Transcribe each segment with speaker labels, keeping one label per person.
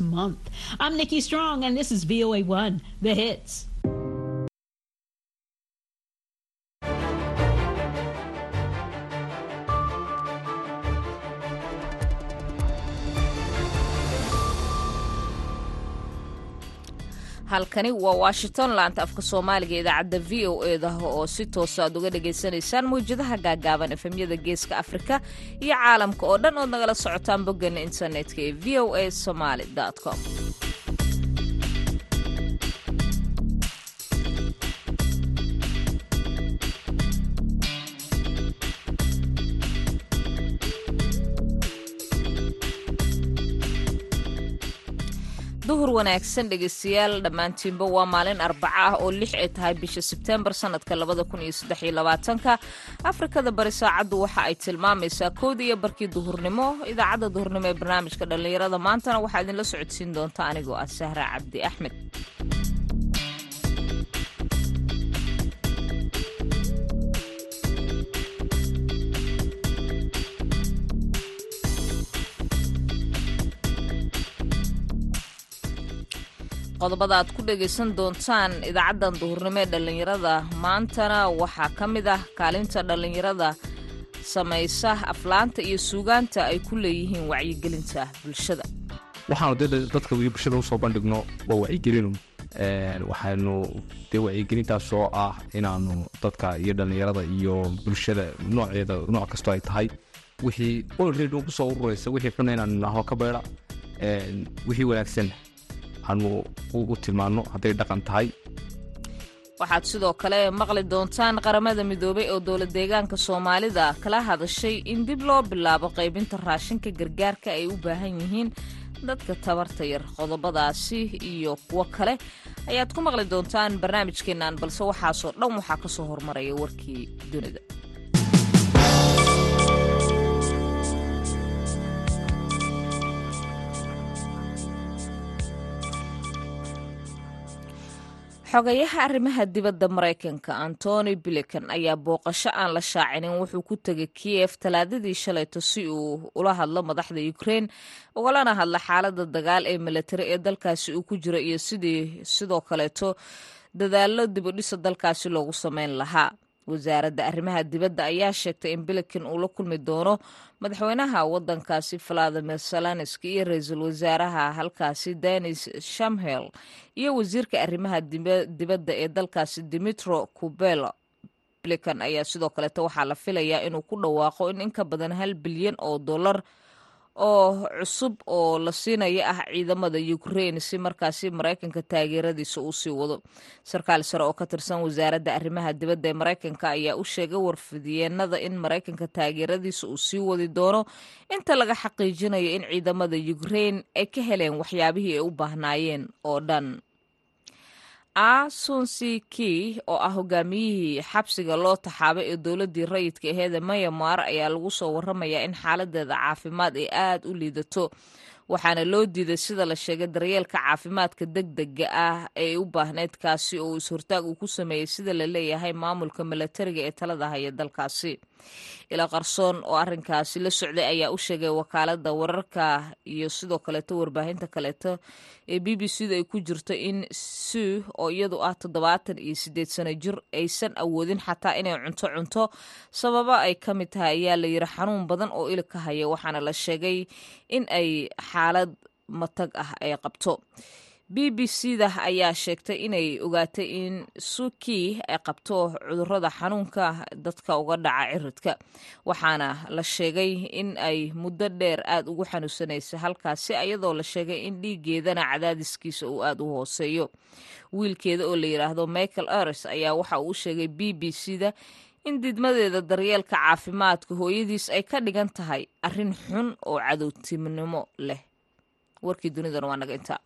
Speaker 1: month. I'm Nikki Strong, and this is VOA1, The Hits.
Speaker 2: Halkani waa washington laanta afka soomaaliga idaacadda v o eedah oo si toosa aad uga dhagaysanaysaan mawjadaha gaagaaban efemyada geeska afrika iyo caalamka oo dhan ood nagala socotaan boggeena internetka ee v o a somaali com duhur wanaagsan dhegaystayaal dhammaantiinba waa maalin arbaca ah oo lix ay tahay bisha sebteembar iyo labaatanka. Afrikada bari saacaddu waxa ay tilmaamaysaa kowda iyo barkii duhurnimo. Idaacadda duhurnimo ee barnaamijka dhallinyarada maantana waxaa idinla socodsiin doonta anigoo ah sahra cabdi axmed qodobada aad ku dhagaysan doontaan idaacaddan duhurnimo ee dhallinyarada maantana waxaa ka mid ah kaalinta dhallinyarada. Samaysa aflaanta iyo suugaanta ay ku leeyihiin wacyigelinta bulshada.
Speaker 3: Waxaanu dee dadka bulshada u soo bandhigno waa wacyigelinu. Waxaanu dee wacyigelintaas ah inaanu dadka iyo dhallinyarada iyo bulshada nooceeda nooc kastoo ay tahay. Wixii olred ugu ururaysa wixii xuna inaanu nahno ka beedha wixii wanaagsan aanu u tilmaanno hadday dhaqan tahay.
Speaker 2: Waxaad sidoo kale maqli doontaan qaramada midoobay oo dowla deegaanka soomaalida. Kala hadashay in dib loo bilaabo qaybinta raashinka gargaarka ay u baahan yihiin. Dadka tabarta yar qodobadaasi iyo kuwo kale ayaad ku maqli doontaan barnaamijkeennan balse waxaasoo dhan waxaa ka soo hormaraya warkii dunida xogayaha arrimaha dibadda maraykanka antony bilikan ayaa booqasho aan la shaacinin wuxuu ku tegay kiyef talaadadii shalayto si uu ula hadlo madaxda ukrein ugalana hadla xaaladda dagaal ee milatari ee dalkaasi uu ku jiro iyo sidii sidoo kaleeto dadaallo dibudhisa dalkaasi loogu sameyn lahaa wasaaradda arrimaha dibadda ayaa sheegtay in bilikan uu la kulmi doono madaxweynaha wadankaasi valadimir salanski iyo ra'iisul wasaaraha halkaasi denis shamhel iyo wasiirka arrimaha dibadda ee dalkaasi dimitro kubelo bilikan ayaa sidoo kaleeto waxaa la filayaa inuu ku dhawaaqo in in ka badan hal bilyan oo dollar oo cusub oo la siinaya ah ciidamada ukrain si markaasi maraykanka taageeradiisa uu sii wado. Sarkaal sare oo ka tirsan wasaaradda arrimaha dibadda ee maraykanka ayaa u sheegay warfidyeennada in maraykanka taageeradiisa uu sii wadi doono. Inta laga xaqiijinayo in ciidamada ukrain ay ka heleen waxyaabihii ay u baahnaayeen oo dhan asunsiki oo ah hogaamiyihii xabsiga loo taxaabay ee dowladii rayidka aheeda mayamar ayaa lagu soo waramayaa in xaaladeeda caafimaad ay aad u liidato. Waxaana loo diiday sida la sheegay daryeelka caafimaadka deg dega ah ee u baahneyd kaasi oo is-hortaag uu ku sameeyey sida la leeyahay maamulka milatariga ee talada haya dalkaasi ilaa qarsoon oo arrinkaasi la socday ayaa u sheegay wakaalada wararka iyo sidoo kaleeto warbaahinta kaleeto ee b b c da ay ku jirto in sue oo iyadu ah toddobaatan iyo sideed sano jir aysan awoodin xataa inay cunto cunto. Sababa ay ka mid tahay ayaa la yiri xanuun badan oo ilig ka haya waxaana la sheegay in ay xaalad matag ah ay qabto b b c da ayaa sheegtay inay ogaatay in suki ay qabto cudurrada xanuunka dadka uga dhaca ciridka waxaana la sheegay in ay muddo dheer aada ugu xanuunsanaysa halkaasi ayadoo la sheegay in dhiigeedana cadaadiskiisa uu aada u hooseeyo. Wiilkeeda oo la yidhaahdo michael ers ayaa waxa uu sheegay b b c da in didmadeeda daryeelka caafimaadka hooyadiis ay ka dhigan tahay arrin xun oo cadowtinimo leh. Warkii dunidana waa naga intaa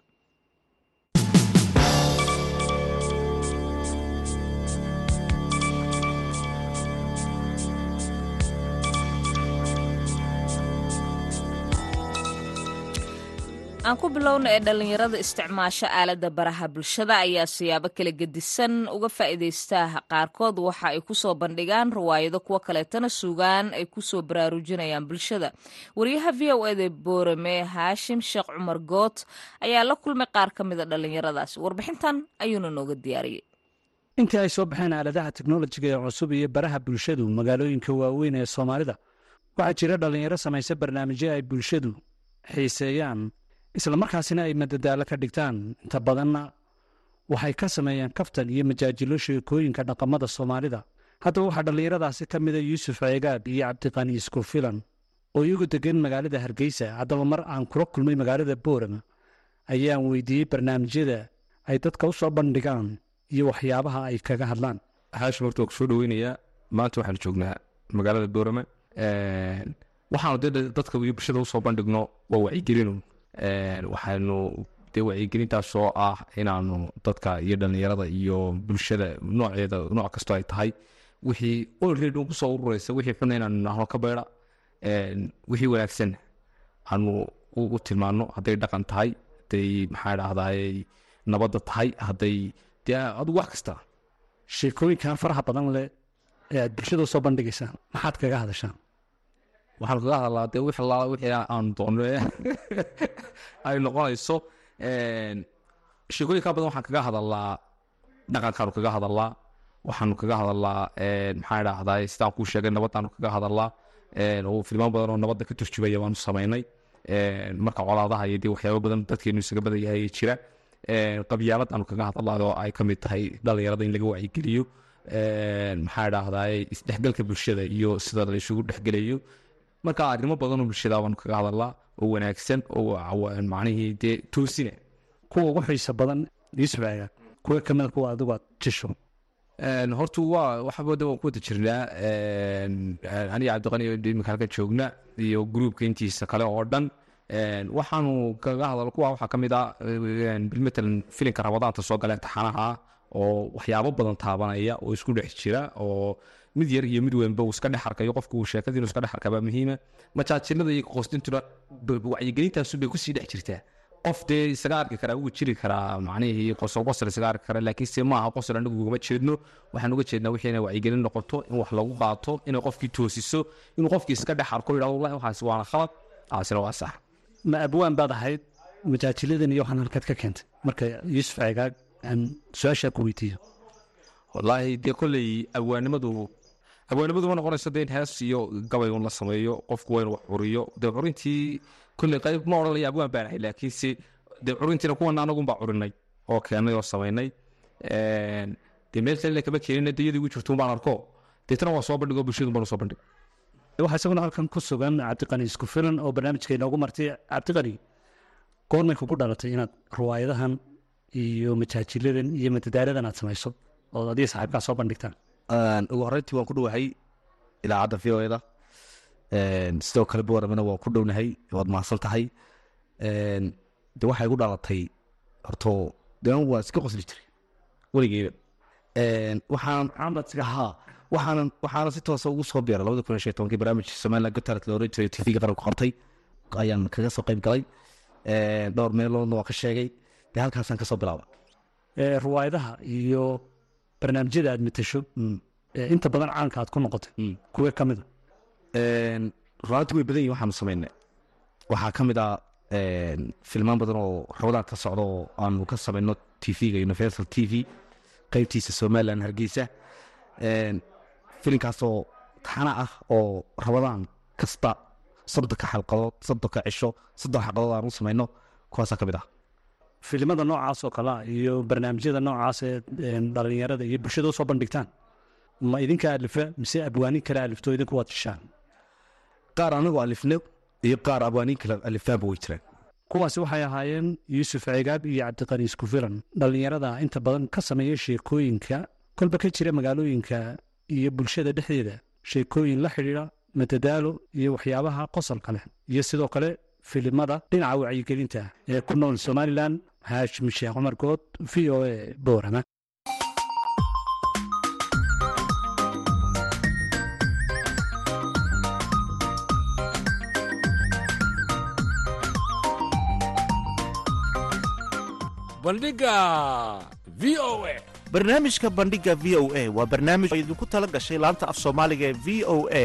Speaker 2: aan ku bilowna ee dhallinyarada isticmaasho aaladda baraha bulshada ayaa siyaabo kala gedisan uga faa'iidaysta qaarkood waxa ay ku soo bandhigaan riwaayado kuwo kaleetana sugaan ay ku soo baraarujinayaan bulshada. Wariyaha v o eda boorame haashim sheekh cumar goot ayaa la kulmay qaar ka mida dhallinyaradaas. Warbixintan ayuuna nooga diyaariyey.
Speaker 4: Intii ay soo baxeen aaladaha teknolojiga ee cusub iyo baraha bulshadu magaalooyinka waaweyn ee soomaalida waxaa jira dhallinyaro samaysa barnaamijyo ay bulshadu xiiseeyaan islamarkaasina ay madadaalo ka dhigtaan. Inta badanna waxay ka sameeyaan kaftan iyo majaajilo sheekooyinka dhaqamada soomaalida. Haddaba waxaa dhallinyaradaasi ka mida yuusuf ceegaag iyo cabdiqani isku filan oo iyagu degan magaalada hargeysa. Haddaba mar aan kula kulmay magaalada boorama ayaan weydiiyey barnaamijyada ay dadka u soo bandhigaan iyo waxyaabaha ay kaga hadlaan.
Speaker 3: Haashim horta waa ku soo dhaweynayaa maanta waxaanu joognaa magaalada boorame waxaanu dee dadka iyo bulshada u soo bandhigno waa wacyigelinu waxaanu dee wacyigelintaas oo ah inaanu dadka iyo dhallinyarada iyo bulshada nooceeda nooc kastoo ay tahay. Wixii olred un ku soo urureysa wixii xuna inaanu nahno ka beydha wixii wanaagsan aanu u tilmaano hadday dhaqan tahay hadday maxaa dhahdaay nabadda tahay hadday dee adugu wax kasta
Speaker 4: sheekooyinkan faraha badan leh ee aad bulshada u soo bandhigaysaan maxaad kaga hadashaan
Speaker 3: waxaan kaga hadlaa dee wix allaala wixii aan doono ay noqonayso sheekooyinka badan waxaan kaga hadalaa dhaqankaanu kaga hadalaa waxaanu kaga hadalaa maxaa dhahdaa sidaan kuu sheegay nabadaanu kaga hadalaa filmaan badan oo nabadda ka turjubaya waanu samaynay. Marka colaadaha iyo dee waxyaaba badan dadkeenu isaga badan yahay jira qabyaaladaanu kaga hadalaa oo ay ka mid tahay dhalinyarada in laga wacyigeliyo. Maxaa dhahdaa isdhexgalka bulshada iyo sida la isugu dhexgelayo marka arrimo badanoo bulshada baanu kaga hadalaa oo wanaagsan oo macnihii dee toosina
Speaker 4: kuwa ugu xiisa badan yuusuf kuwa ka mida kuwa adigu aad jisho.
Speaker 3: Horta waa waxbada waan ku wada jirnaa. Aniga cabdiqani halkan joogna iyo gruubka intiisa kale oo dhan. Waxaanu kaga hadal kuwa waxaa ka mid ah matalan filinka rabadaanta soo gala imtixaanaha oo waxyaabo badan taabanaya oo isku dhex jira oo mid yar iyo mid weynba uu iska dhex arkayo qofku uu sheekada inuu iska dhex arkaa baa muhiima majaajilada iyo qoostintuna wacyigelintaasu bay ku sii dhex jirtaa. Qof dee isaga arki karaa wuu jiri karaa macnihii qosol qosol isaga arki karaa laakiin se maaha qosol anigu ugama jeedno. Waxaan uga jeednaa wixii inay wacyigelin noqoto in wax lagu qaato inay qofkii toosiso inuu qofkii iska dhex arko yidhahdo wallahi waxaas waana khalad taasina waa sax.
Speaker 4: Ma abwaan baad ahayd majaajiladan iyo waxaan halkaad ka keentay? Marka yuusuf ceegaag aan su'aashaa ku weydiiyo.
Speaker 3: Wallaahi dee kolley awaanimadu awaanimadu ma noqonayso dee in hees iyo gabay un la sameeyo qofku waa inuu wax curiyo dee curintii kolley qayb ma odhanaya abwaan baan ahay laakiinse dee curintiina kuwana anagun curinay oo keenay oo samaynay dee meel kalena kama keenina dee iyadii ugu jirtuun baan arko deetana waa soo bandhigo bulshadun baan u soo bandhig.
Speaker 4: Waxaa isaguna halkan ku sugan cabdiqani isku filan oo barnaamijka inoogu martay. Cabdiqani goormay kugu dhalatay inaad riwaayadahan iyo majaajiladan iyo madadaaladan aad samayso oo adiga saaxiibkaa soo bandhigtaan
Speaker 5: ugu horreyntii waan ku dhowahay idaacadda v o eda sidoo kale booramana waan ku dhownahay waad mahadsan tahay. De waxay igu dhalatay horto de waa iska qosli jiray weligeyba waxaan
Speaker 4: maxamed
Speaker 5: ha waxaanan waxaana si toosa ugu soo beeray labada kun iyo shan tobankii barnaamijka somaliland gotalet la oran jiray tvga qaranku qabtay ayaan kaga soo qayb galay. Dhowr meeloodna waan ka sheegay. Dee halkaasaan ka soo bilaaba
Speaker 4: riwaayadaha iyo barnaamijyada aad matasho inta badan caanka aad ku noqotay kuwe ka mida
Speaker 5: runaanti way badan yihiin waxaanu samaynay waxaa ka mid ah filmaan badan oo rabadaan ka socda oo aanu ka samayno tvga universal t v qeybtiisa somaliland hargeysa. Filinkaasoo taxana ah oo rabadaan kasta soddonka xalqadood soddonka cisho soddon xalqadood aan u samayno kuwaasaa ka mid ah
Speaker 4: filimada noocaas oo kalea iyo barnaamijyada noocaas ee dhalinyarada iyo bulshada u soo bandhigtaan. Ma idinka alifa mise abwaanin kale alifto idinku waad shishaan
Speaker 5: qaar anagu alifno iyo qaar abwaaniin kale alifaanba way jiraan.
Speaker 4: Kuwaasi waxay ahaayeen yuusuf ceegaab iyo cabdiqani isku filan dhallinyarada inta badan ka sameeya sheekooyinka kolba ka jira magaalooyinka iyo bulshada dhexdeeda. Sheekooyin la xidhiidha matadaalo iyo waxyaabaha qosolka leh. Iyo sidoo kale filimada dhinaca wacyigelinta ee ku nool somalilan haashim sheekh cumar good v o a boorama
Speaker 6: bandhiga v o a.
Speaker 7: barnaamijka bandhiga v o a waa barnaamij idinku tala gashay laanta af soomaaliga ee v o a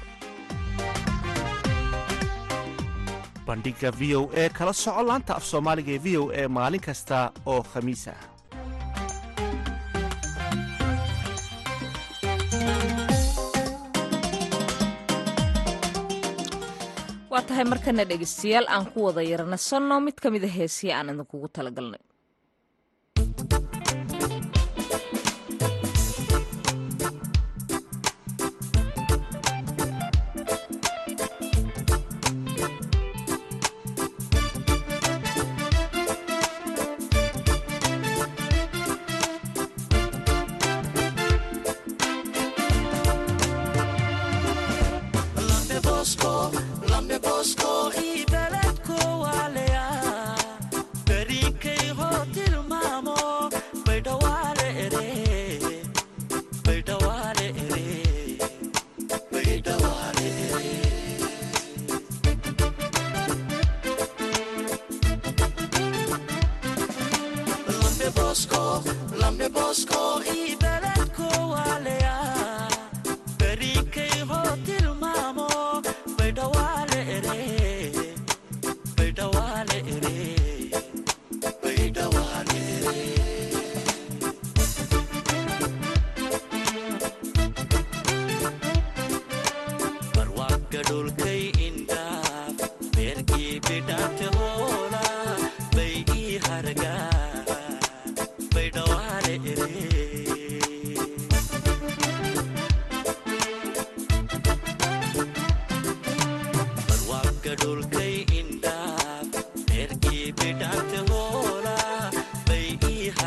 Speaker 7: bandhiga v o e kala soco laanta af soomaaliga ee v o e maalin kasta oo khamiis ah
Speaker 8: waa tahay markana dhegaystayaal aan ku wada yarnasanno mid ka mida heesiya aan idinkugu talagalnay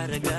Speaker 8: aragga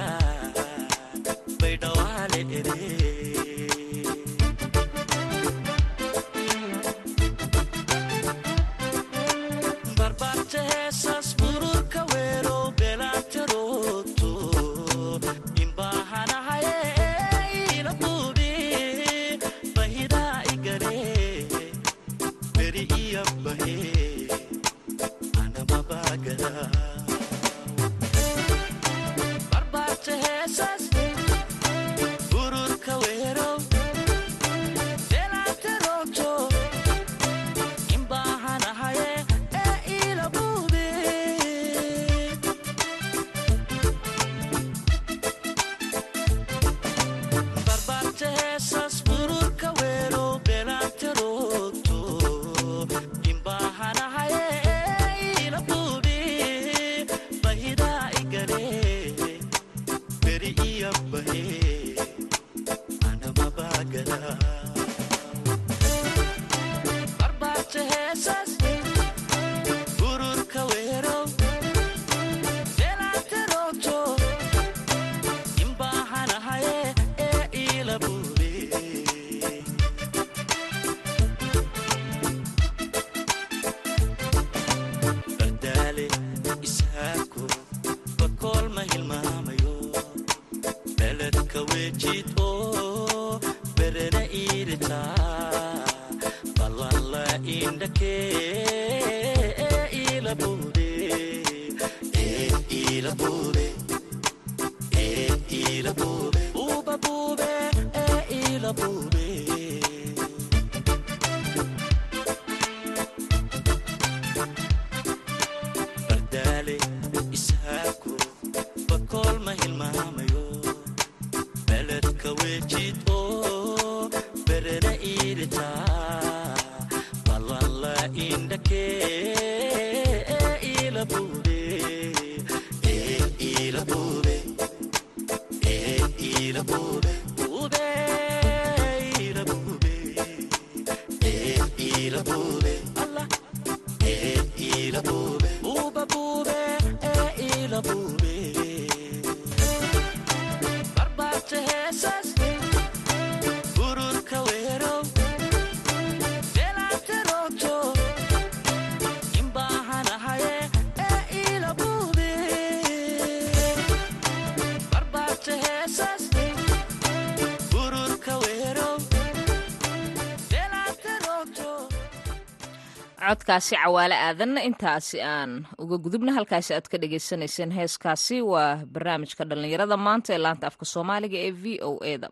Speaker 2: codkaasi cawaale aadanna intaasi aan uga gudubna halkaasi aad ka dhagaysanayseen heeskaasi waa barnaamijka dhallinyarada maanta ee laanta afka soomaaliga ee v o e da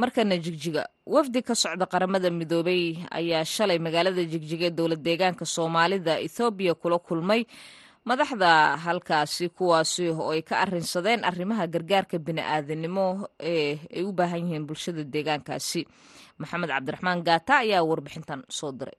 Speaker 2: markana jigjiga wafdi ka socda qaramada midoobay ayaa shalay magaalada jigjiga ee dowlad deegaanka soomaalida ethoobiya kula kulmay. Madaxda halkaasi kuwaasi oo ay ka arinsadeen arrimaha gargaarka bini'aadanimo ee ay u baahan yihiin bulshada deegaankaasi. Maxamed cabdiraxmaan gaata ayaa warbixintan soo diray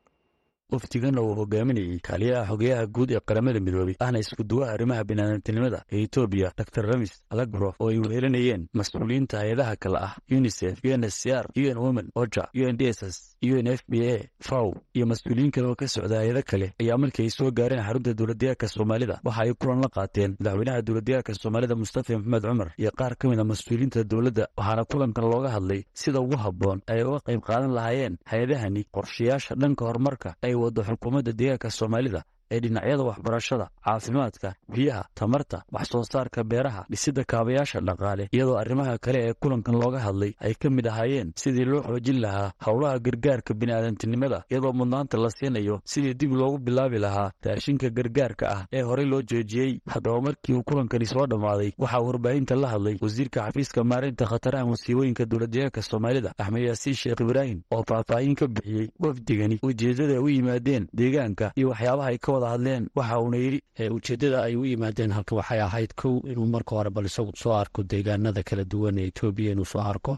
Speaker 9: wafdigan oo hogaaminayay kaaliyaha xogeyaha guud ee qaramada midoobey ahna iskuduwaha arrimaha biniaadantinimada ee etoobiya dor ramis alagrof oo ay wehelinayeen mas'uuliyiinta hay'adaha kale ah unisef unscr un women oja un dss un f b a faw iyo mas'uuliyiin kale oo ka socda hay'ado kale ayaa markii ay soo gaareen xarunta dowladdeegaanka soomaalida. Waxa ay kulan la qaateen madaxweynaha dowladdeegaanka soomaalida mustafa maxamed cumar iyo qaar ka mid a mas'uuliyiinta dowladda waxaana kulankan looga hadlay sida ugu habboon ay uga qayb qaadan lahaayeen hay'adahani qorshayaasha dhanka horumarka ay wado xukuumadda deegaanka soomaalida ee dhinacyada waxbarashada caafimaadka biyaha tamarta wax soo saarka beeraha dhisidda kaabayaasha dhaqaale iyadoo arrimaha kale ee kulankan looga hadlay ay ka mid ahaayeen sidii loo xoojin lahaa howlaha gargaarka bini'aadantinimada iyadoo mudnaanta la siinayo sidii dib loogu bilaabi lahaa raashinka gargaarka ah ee horey loo joojiyey. Haddaba markii uu kulankani soo dhammaaday waxaa warbaahinta la hadlay wasiirka xafiiska maareynta khataraha musiibooyinka dowladdeegaanka soomaalida axmed yaasiin sheekh ibraahim oo faahfaahin ka bixiyey wafdigani ujeeddada u yimaadeen deegaanka iyo waxyaabaha wada hadleen waxa uuna yidhi
Speaker 10: ujeeddada ay u yimaadeen halka waxay ahayd kow inuu marka hore bal isagu soo arko deegaanada kala duwan ee etoobiya inuu soo arko.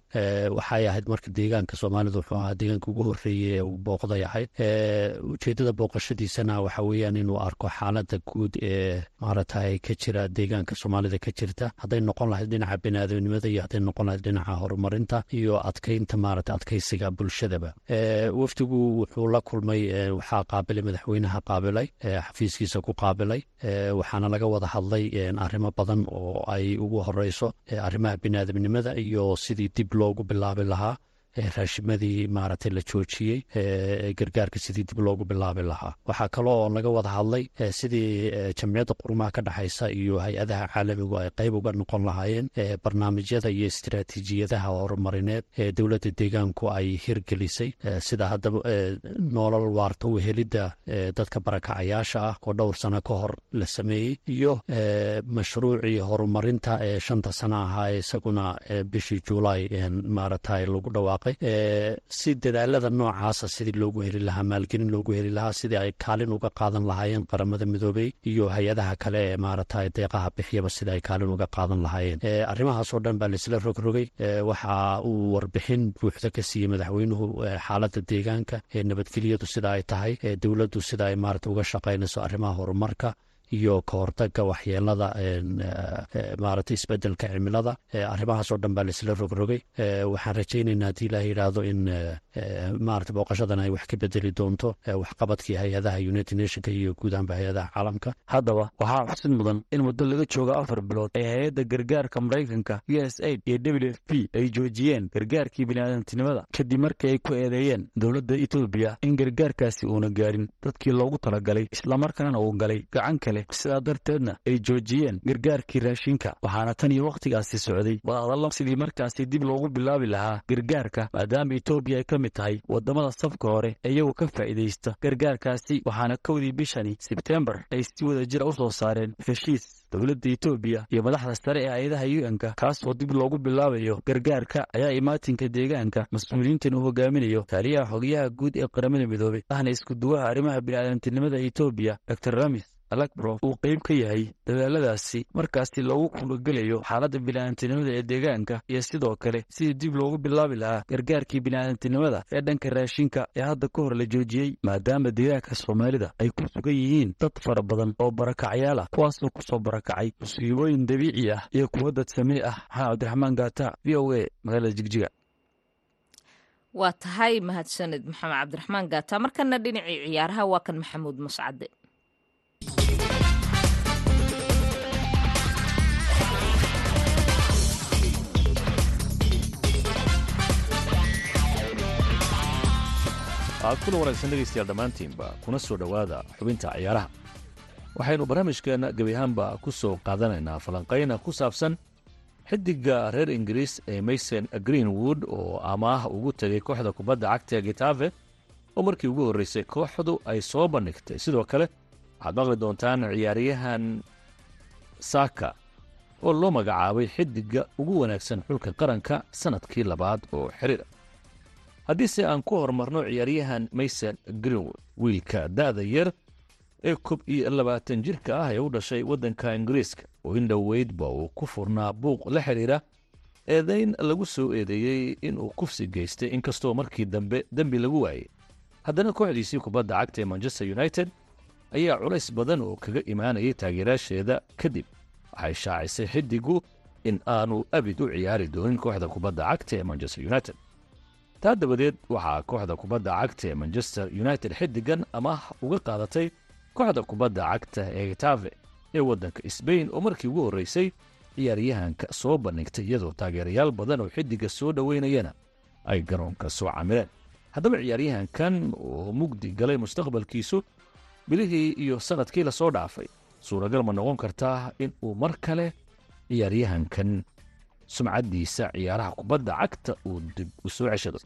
Speaker 10: Waxay ahayd marka deegaanka soomaalida wuxuu ahaa deegaanka ugu horreeyey ee uu booqday ahayd. Ujeeddada booqashadiisana waxa weeyaan inuu arko xaaladda guud ee maaragtay ka jira deegaanka soomaalida ka jirta. Hadday noqon lahayd dhinaca biniaadanimada iyo hadday noqon lahayd dhinaca horumarinta iyo adkeynta maaragta adkeysiga bulshadaba. Wafdigu wuxuu la kulmay waxaa qaabilay madaxweynaha qaabilay xafiiskiisa ku qaabilay waxaana laga wada hadlay arrimo badan oo ay ugu horeyso arrimaha biniaadamnimada iyo sidii dib loogu bilaabi lahaa raashimadii maaragtay la joojiyey gargaarka sidii dib loogu bilaabi lahaa. Waxaa kaloo laga wada hadlay sidii jamciyadda qurumaha ka dhexaysa iyo hay'adaha caalamigu ay qayb uga noqon lahaayeen barnaamijyada iyo istiraatiijiyadaha horumarineed ee dowladda deegaanku ay hirgelisay. Sida haddaba noolal waarta u helidda dadka barakacayaasha ah oo dhowr sano ka hor la sameeyey iyo mashruucii horumarinta ee shanta sano ahaa isaguna bishii juulaay maaragtay lagu dhawaaqay si dadaalada noocaasa sidii loogu heli lahaa maalgelin loogu heli lahaa sidii ay kaalin uga qaadan lahaayeen qaramada midoobey iyo hay'adaha kale ee maaragtay deeqaha bixiyaba sidii ay kaalin uga qaadan lahaayeen. Arrimahaasoo dhan baa laisla rogrogay waxa uu warbixin buuxda ka siiyey madaxweynuhu xaaladda deegaanka ee nabadgelyadu sida ay tahay dowladdu sida ay maarata uga shaqaynayso arrimaha horumarka iyo ka hortaga waxyeelada maaragtay isbeddelka cimilada arrimahaasoo dhan baa laisla rogrogay. Waxaan rajaynaynaa haddii ilaah yidhaahdo in maarata booqashadan ay wax ka bedeli doonto waxqabadkii hay'adaha united nationka iyo guud hay'adaha caalamka.
Speaker 9: Haddaba waxaa xusid mudan in muddo laga joogo afar bilood ee hay'adda gargaarka maraykanka u s aid iyo w f p ay joojiyeen gargaarkii biniaadantinimada. Kadib markii ay ku eedeeyeen dowladda etoobiya in gargaarkaasi uuna gaarin dadkii loogu talagalay islamarkaana uu galay gacan kale sidaa darteedna ay joojiyeen gargaarkii raashinka waxaana tan iyo wakhtigaasi socday wadahadallo sidii markaasi dib loogu bilaabi lahaa gargaarka maadaama etoobiya ay ka mid tahay waddamada safka hore ee iyagu ka faa'iidaysta gargaarkaasi waxaana kowdii bishani sebtembar ay si wada jira u soo saareen heshiis dowladda etoobiya iyo madaxda sare ee hay'adaha u-n-ka kaasoo dib loogu bilaabayo gargaarka ayaa imaatinka deegaanka mas'uuliyiintan uu hogaaminayo kaaliyaha xogayaha guud ee qaramada midoobey ahna iskuduwaha arrimaha bini'aadantinimada etoobiya dor ramis alakbrof uu qayb ka yahay dadaaladaasi markaasi loogu kulagelayo xaaladda bini'aadantinimada ee deegaanka iyo sidoo kale sidii dib loogu bilaabi lahaa gargaarkii bini'aadantinimada ee dhanka raashinka ee hadda ka hor la joojiyey maadaama deegaanka soomaalida ay ku sugan yihiin dad fara badan oo barakacyaal ah kuwaasoo ku soo barakacay musiibooyin dabiici ah iyo kuwo dad samee ah. Maxamed cabdiraxmaan gaata v o a magaalada jigjiga
Speaker 2: waa tahay mahadsanid maxamed cabdiraxmaan gaata. Markana dhinacii ciyaaraha waa kan maxamuud mascade
Speaker 11: aad kuna wanaagsan dhegaystayaal dhammaantiinba kuna soo dhowaada xubinta ciyaaraha. Waxaynu barnaamijkeenna gebi ahaanba ku soo qaadanaynaa falanqayna ku saabsan xidiga reer ingiriis ee mason greenwood oo amaah ugu tegay kooxda kubadda cagta getafe oo markii ugu horreysay kooxdu ay soo bandhigtay sidoo kale waxaad maqli doontaan ciyaaryahan saaka oo loo magacaabay xiddiga ugu wanaagsan xulka qaranka sannadkii labaad oo xiriira haddiise aan ku horumarno ciyaaryahan mason greenwood wiilka da'da yar ee kob iyo labaatan jirka ah ee u dhashay waddanka ingiriiska oo in dhoweydba uu ku furnaa buuq la xidhiira eedayn lagu soo eedeeyey inuu kufsi geystay inkastoo markii dambe dembi lagu waayey haddana kooxdiisii kubadda cagta ee manchester united ayaa culays badan oo kaga imaanayay taageeraasheeda kadib. Waxay shaacisay xiddigu in aanu abid u ciyaari doonin kooxda kubadda cagta ee manchester united taa dabadeed waxaa kooxda kubadda cagta ee manchester united xiddigan amaah uga qaadatay kooxda kubadda cagta ee getafe ee waddanka sbain oo markii ugu horreysay ciyaaryahanka soo bandhigtay iyadoo taageerayaal badan oo xiddiga soo dhoweynayana ay garoonka soo camireen. Haddaba ciyaaryahankan oo mugdi galay mustaqbalkiisu bilihii iyo sannadkii la soo dhaafay suuragal ma noqon kartaa in uu mar kale ciyaaryahankan sumcaddiisa ciyaaraha kubadda cagta uu dib u soo ceshado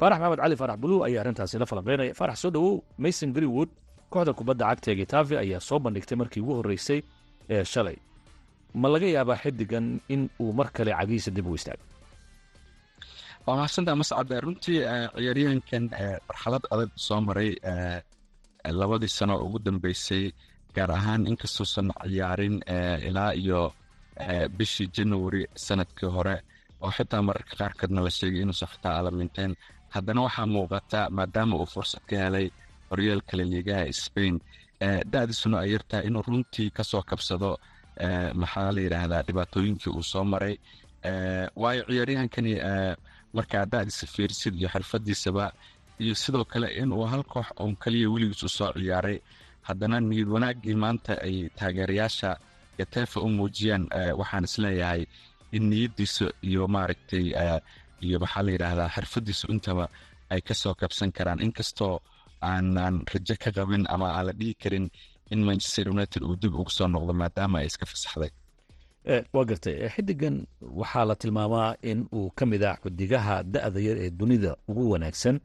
Speaker 11: faarax maxamed cali faarax buluw ayaa arrintaasi la falanqeynaya. Faarax soo dhowow mason greenwood kooxda kubadda cagta ee getafe ayaa soo bandhigtay markii ugu horreysay ee shalay. Ma laga yaabaa xiddigan in uu mar kale cagihiisa dib u istaago?
Speaker 12: Waa mahadsantaa mascade runtii ciyaaryahankan marxalad adag soo maray labadii sano ugu dambeysay gaar ahaan inkastuusan ciyaarin ilaa iyo bishii january sannadkii hore oo xitaa mararka qaarkoodna la sheegay inuusan xitaa alaminteen haddana waxaa muuqata maadaama uu fursad ka helay horyaalka laliigaha spain da-diisuna ay yartahay inuu runtii ka soo kabsado maxaa la yidhaahdaa dhibaatooyinkii uu soo maray. Waayo ciyaaryahankani markaa da-diisa fiirsid iyo xirfadiisaba iyo sidoo kale inuu hal koox oon kaliya weligiis u soo ciyaaray. Haddana niyad wanaaggii maanta ay taageerayaasha gatefa u muujiyaan waxaan is leeyahay in niyadiisa iyo maaragtay iyo maxaa la yidhaahdaa xirfadiisu intaba ay ka soo kabsan karaan. Inkastoo aanan rajo ka qabin ama aan la dhihi karin in manchester united uu dib ugu soo noqdo maadaama ay iska fasaxday.
Speaker 11: Waa gartay. Xiddigan waxaa la tilmaamaa in uu ka mid ah xudigaha da-da yar ee dunida ugu wanaagsan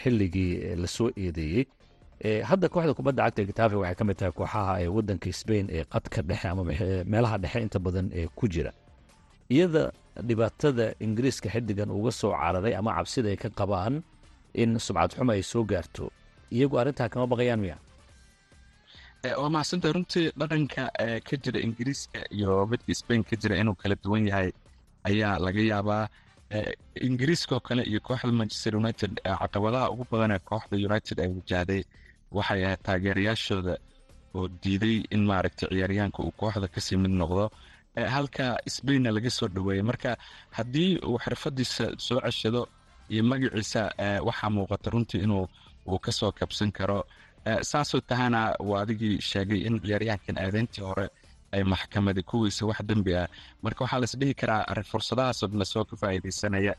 Speaker 11: xilligii la soo eedeeyey hadda kooxda kubadda cagta getafe waxay ka mid tahay kooxaha ee wadanka sbain ee qadka dhexe ama meelaha dhexe inta badan ee ku jira. Iyada dhibaatada ingiriiska xiddigan uga soo cararay ama cabsida ay ka qabaan in subcad xumo ay soo gaarto. Iyagu arrintaa kama baqayaan miya?
Speaker 12: Waa mahadsanta runtii dhaqanka ka jira ingiriiska iyo midka spain ka jira inuu kala duwan yahay ayaa laga yaabaa ingiriiskaoo kale iyo kooxda manchester united caqabadaha ugu badan ee kooxda united ay wajahday waxay ahayd taageerayaashooda oo diiday in maaragtay ciyaaryahanka uu kooxda ka sii mid noqdo halka spainna laga soo dhaweeyey marka haddii uu xirfadiisa soo ceshado iyo magaciisa waxaa muuqata runtii inuu uu ka soo kabsan karo. Saasoo tahana waa adigii sheegay in ciyaaryahankan aadeyntii hore ay maxkamadi kuwiisa wax dembi ah. Marka waxaa las dhihi karaa fursadahaasoo dhan la soo ka faa'iidaysanaya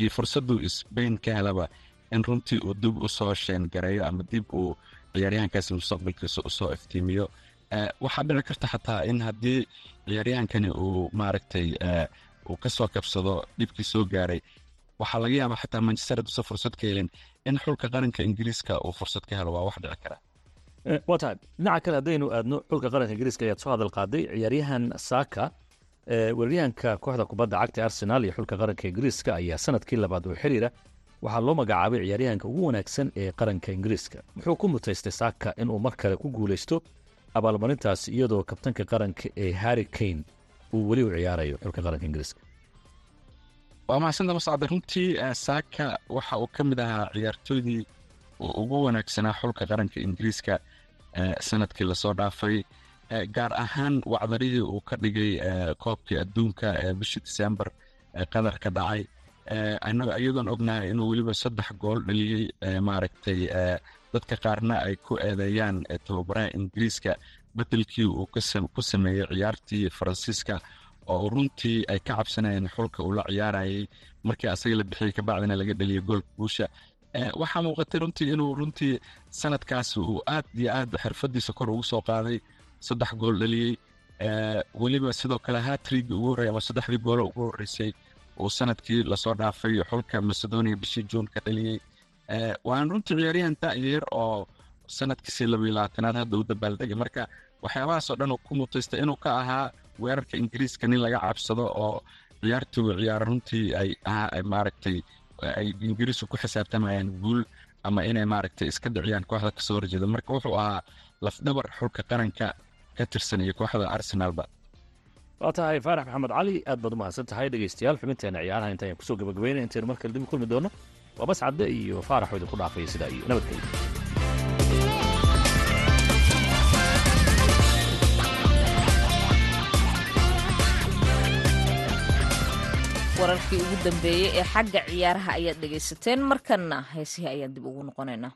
Speaker 12: iyo fursaduu sbain ka helaba in runtii uu dib u soo sheengareeyo ama dib uu ciyaaryahankaas mustaqbalkiisa u soo iftiimiyo waxaa dhici karta xataa in haddii ciyaaryahankani uu maaragtay uu ka soo kabsado dhibkii soo gaaray waxaa laga yaabaa xataa manchester haduusa fursad ka helin in xulka qaranka ingiriiska uu fursad ka helo waa wax dhici kara.
Speaker 11: Waa tahay dhinaca kale haddaynu aadno xulka qaranka ingiriiska ayaad soo hadal qaaday ciyaaryahan saaka weeraryahanka kooxda kubadda cagta arsenal iyo xulka qaranka ingiriiska ayaa sannadkii labaad oo xiriira waxaa loo magacaabay ciyaaryahanka ugu wanaagsan ee qaranka ingiriiska. Muxuu ku mutaystay saaka inuu mar kale ku guulaysto abaalmarintaas iyadoo kabtanka qaranka ee harry kane uu weli u ciyaarayo xulka qaranka ingiriiska.
Speaker 12: Waa maxadsanta mascade runtii saaka waxa uu ka mid ahaa ciyaartooydii ugu wanaagsanaa xulka qaranka ingiriiska sannadkii la soo dhaafay gaar ahaan wacdarihii uu ka dhigay koobkii adduunka ee bishii disembar qadar ka dhacay iyadoon ognahay inuu weliba saddex gool dhaliyey maaragtay dadka qaarna ay ku eedeeyaan tababaraha ingiriiska bedelkii uu ku sameeyey ciyaartii faransiiska oo runtii ay ka cabsanayeen xulka uu ciyaarayay markii asaga la bixiyey kabacdina laga dhaliyay goolka guusha. Waxaa muuqatay runtii inuu runtii sanadkaas uu aad iyo aad xirfadiisa kor ugu soo qaaday saddex gool dhaliyey weliba sidoo kale hatrigi ugu horrey ama saddexdii goolo ugu horreysay uu sannadkii la soo dhaafay xulka macedonia bishii juun ka dhaliyey waan runtii ciyaaryahan da'yar oo sanadkiisii labiyo labaatanaad hadda u dabaaldegay marka waxyaabahaasoo dhan uu ku mutaystay inuu ka ahaa weerarka ingiriiska nin laga cabsado oo ciyaartuu ciyaara runtii ay maaragtay ay ingiriisku ku xisaabtamayaan guul ama inay maaragtay iska dhiciyaan kooxda ka soo horjeeda. Marka wuxuu ahaa lafdhabar xulka qaranka ka tirsan iyo kooxda arsenalba
Speaker 11: waa tahay faarax maxamed cali aad baad u mahadsan tahay dhegeystayaal xubinteena ciyaaraha intaan ku soo gabagabayna intaynu mar kale dib u kulmi doono. Waa bas cadde iyo faarax oo idinku dhaafaya sidaa iyo nabadgelyo
Speaker 13: wararkii ugu dambeeyey ee xagga ciyaaraha ayaad dhegaysateen markanna heesihii ayaan dib ugu noqonaynaa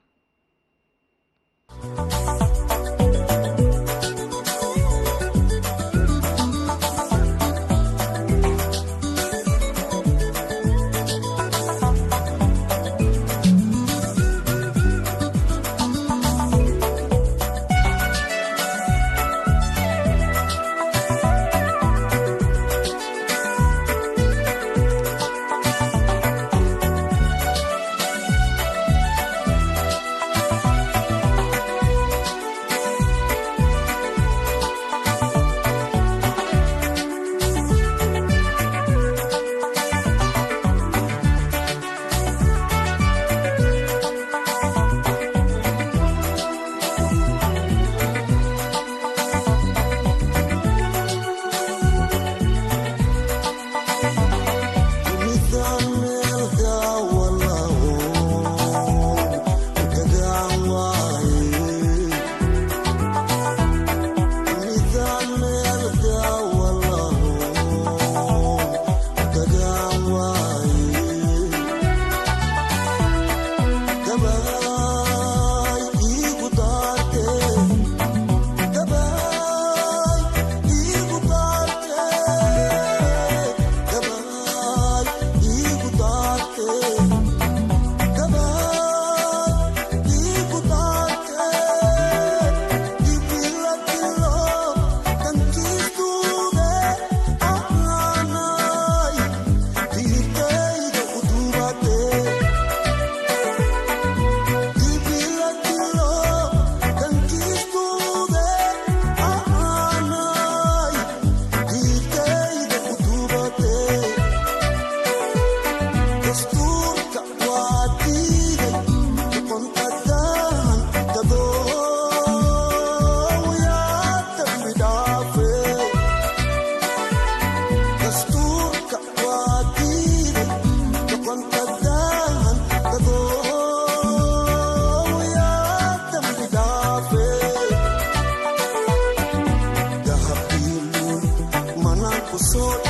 Speaker 13: so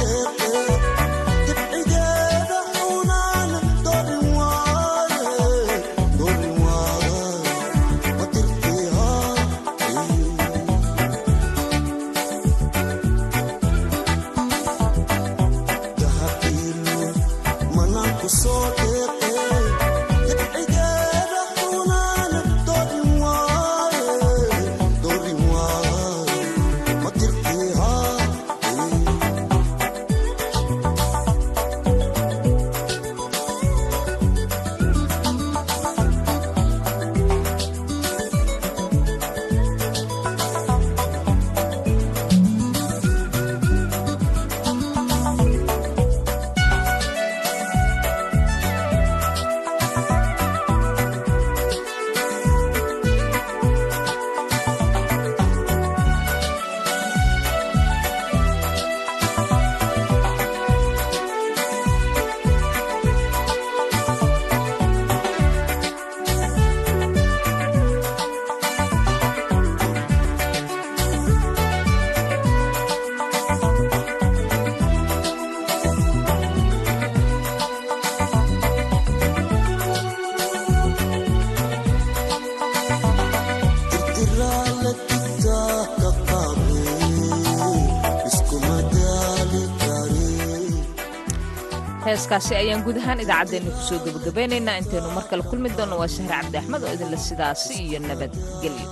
Speaker 13: heeskaasi ayaan guud ahaan idaacaddeenna ku soo gebagabaynaynaa intaynu mar kale kulmi doonno waa shahre cabdi axmed oo idinle sidaasi iyo nabadgelyo